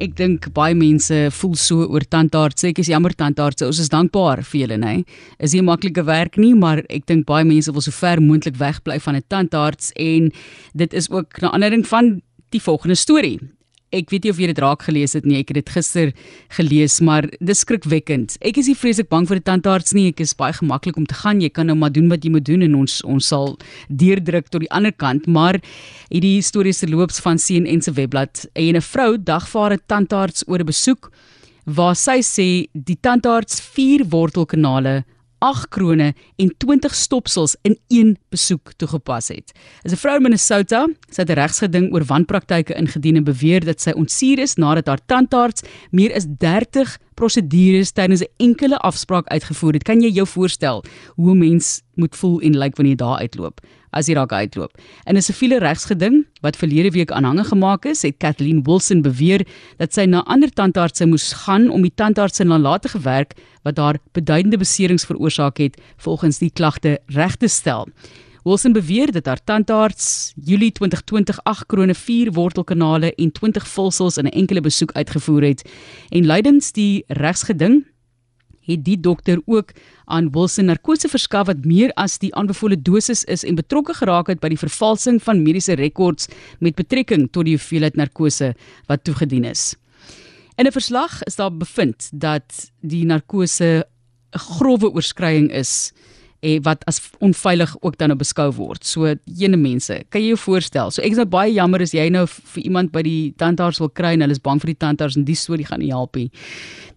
Ek dink baie mense voel so oor tandarts. Ek is jammer tandarts. Ons is dankbaar vir julle, nê. Is nie maklike werk nie, maar ek dink baie mense wil so ver moontlik wegbly van 'n tandarts en dit is ook 'n ander ding van die volgende storie. Ek weet nie of jy dit raak gelees het nie. Ek het dit gister gelees, maar dis skrikwekkend. Ek is nie vreeslik bang vir 'n tandarts nie. Ek is baie gemaklik om te gaan. Jy kan nou maar doen wat jy moet doen en ons ons sal deurdruk tot die ander kant, maar hierdie storie se loops van CNN se webblad en 'n vrou dagvaar 'n tandarts oor 'n besoek waar sy sê die tandarts vier wortelkanale 8 krone en 20 stopsels in een besoek toegepas het. Is 'n vrou in Minnesota, sy het 'n regsgeding oor wanpraktyke ingedien en beweer dat sy ontsuur is nadat haar tandarts meer as 30 prosedures tydens 'n enkele afspraak uitgevoer het. Kan jy jou voorstel hoe 'n mens moet voel en lyk like wanneer jy daar uitloop? as jy raak uitloop. In 'n siviele regsgeding wat verlede week aanhange gemaak is, het Kathleen Wilson beweer dat sy na ander tandartse moes gaan om die tandartse nalatige werk wat haar beduidende beserings veroorsaak het, volgens die klagte reg te stel. Wilson beweer dat haar tandarts Julie 2020 8 krone 4 wortelkanale en 20 vulsels in 'n enkele besoek uitgevoer het en lydens die regsgeding het die dokter ook aan Wilson narkose verskaf wat meer as die aanbevole dosis is en betrokke geraak het by die vervalsing van mediese rekords met betrekking tot die hoeveelheid narkose wat toegedien is. In 'n verslag is daar bevind dat die narkose 'n grove oorskrying is eh, wat as onveilig ook dan nou beskou word. So ene mense, kan jy jou voorstel? So ek is nou baie jammer as jy nou vir iemand by die tandarts wil kry en hulle is bang vir die tandarts en die storie gaan nie help nie.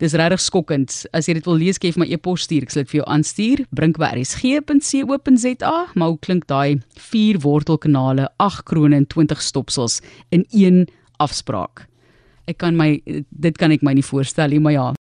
Dis regtig skokkend. As jy dit wil lees, gee vir my e-pos stuur. Ek sal dit vir jou aanstuur. Bring by rsg.co.za. Maar hoe klink daai vier wortelkanale, 8 krone en 20 stopsels in een afspraak? Ek kan my dit kan ek my nie voorstel nie, maar ja.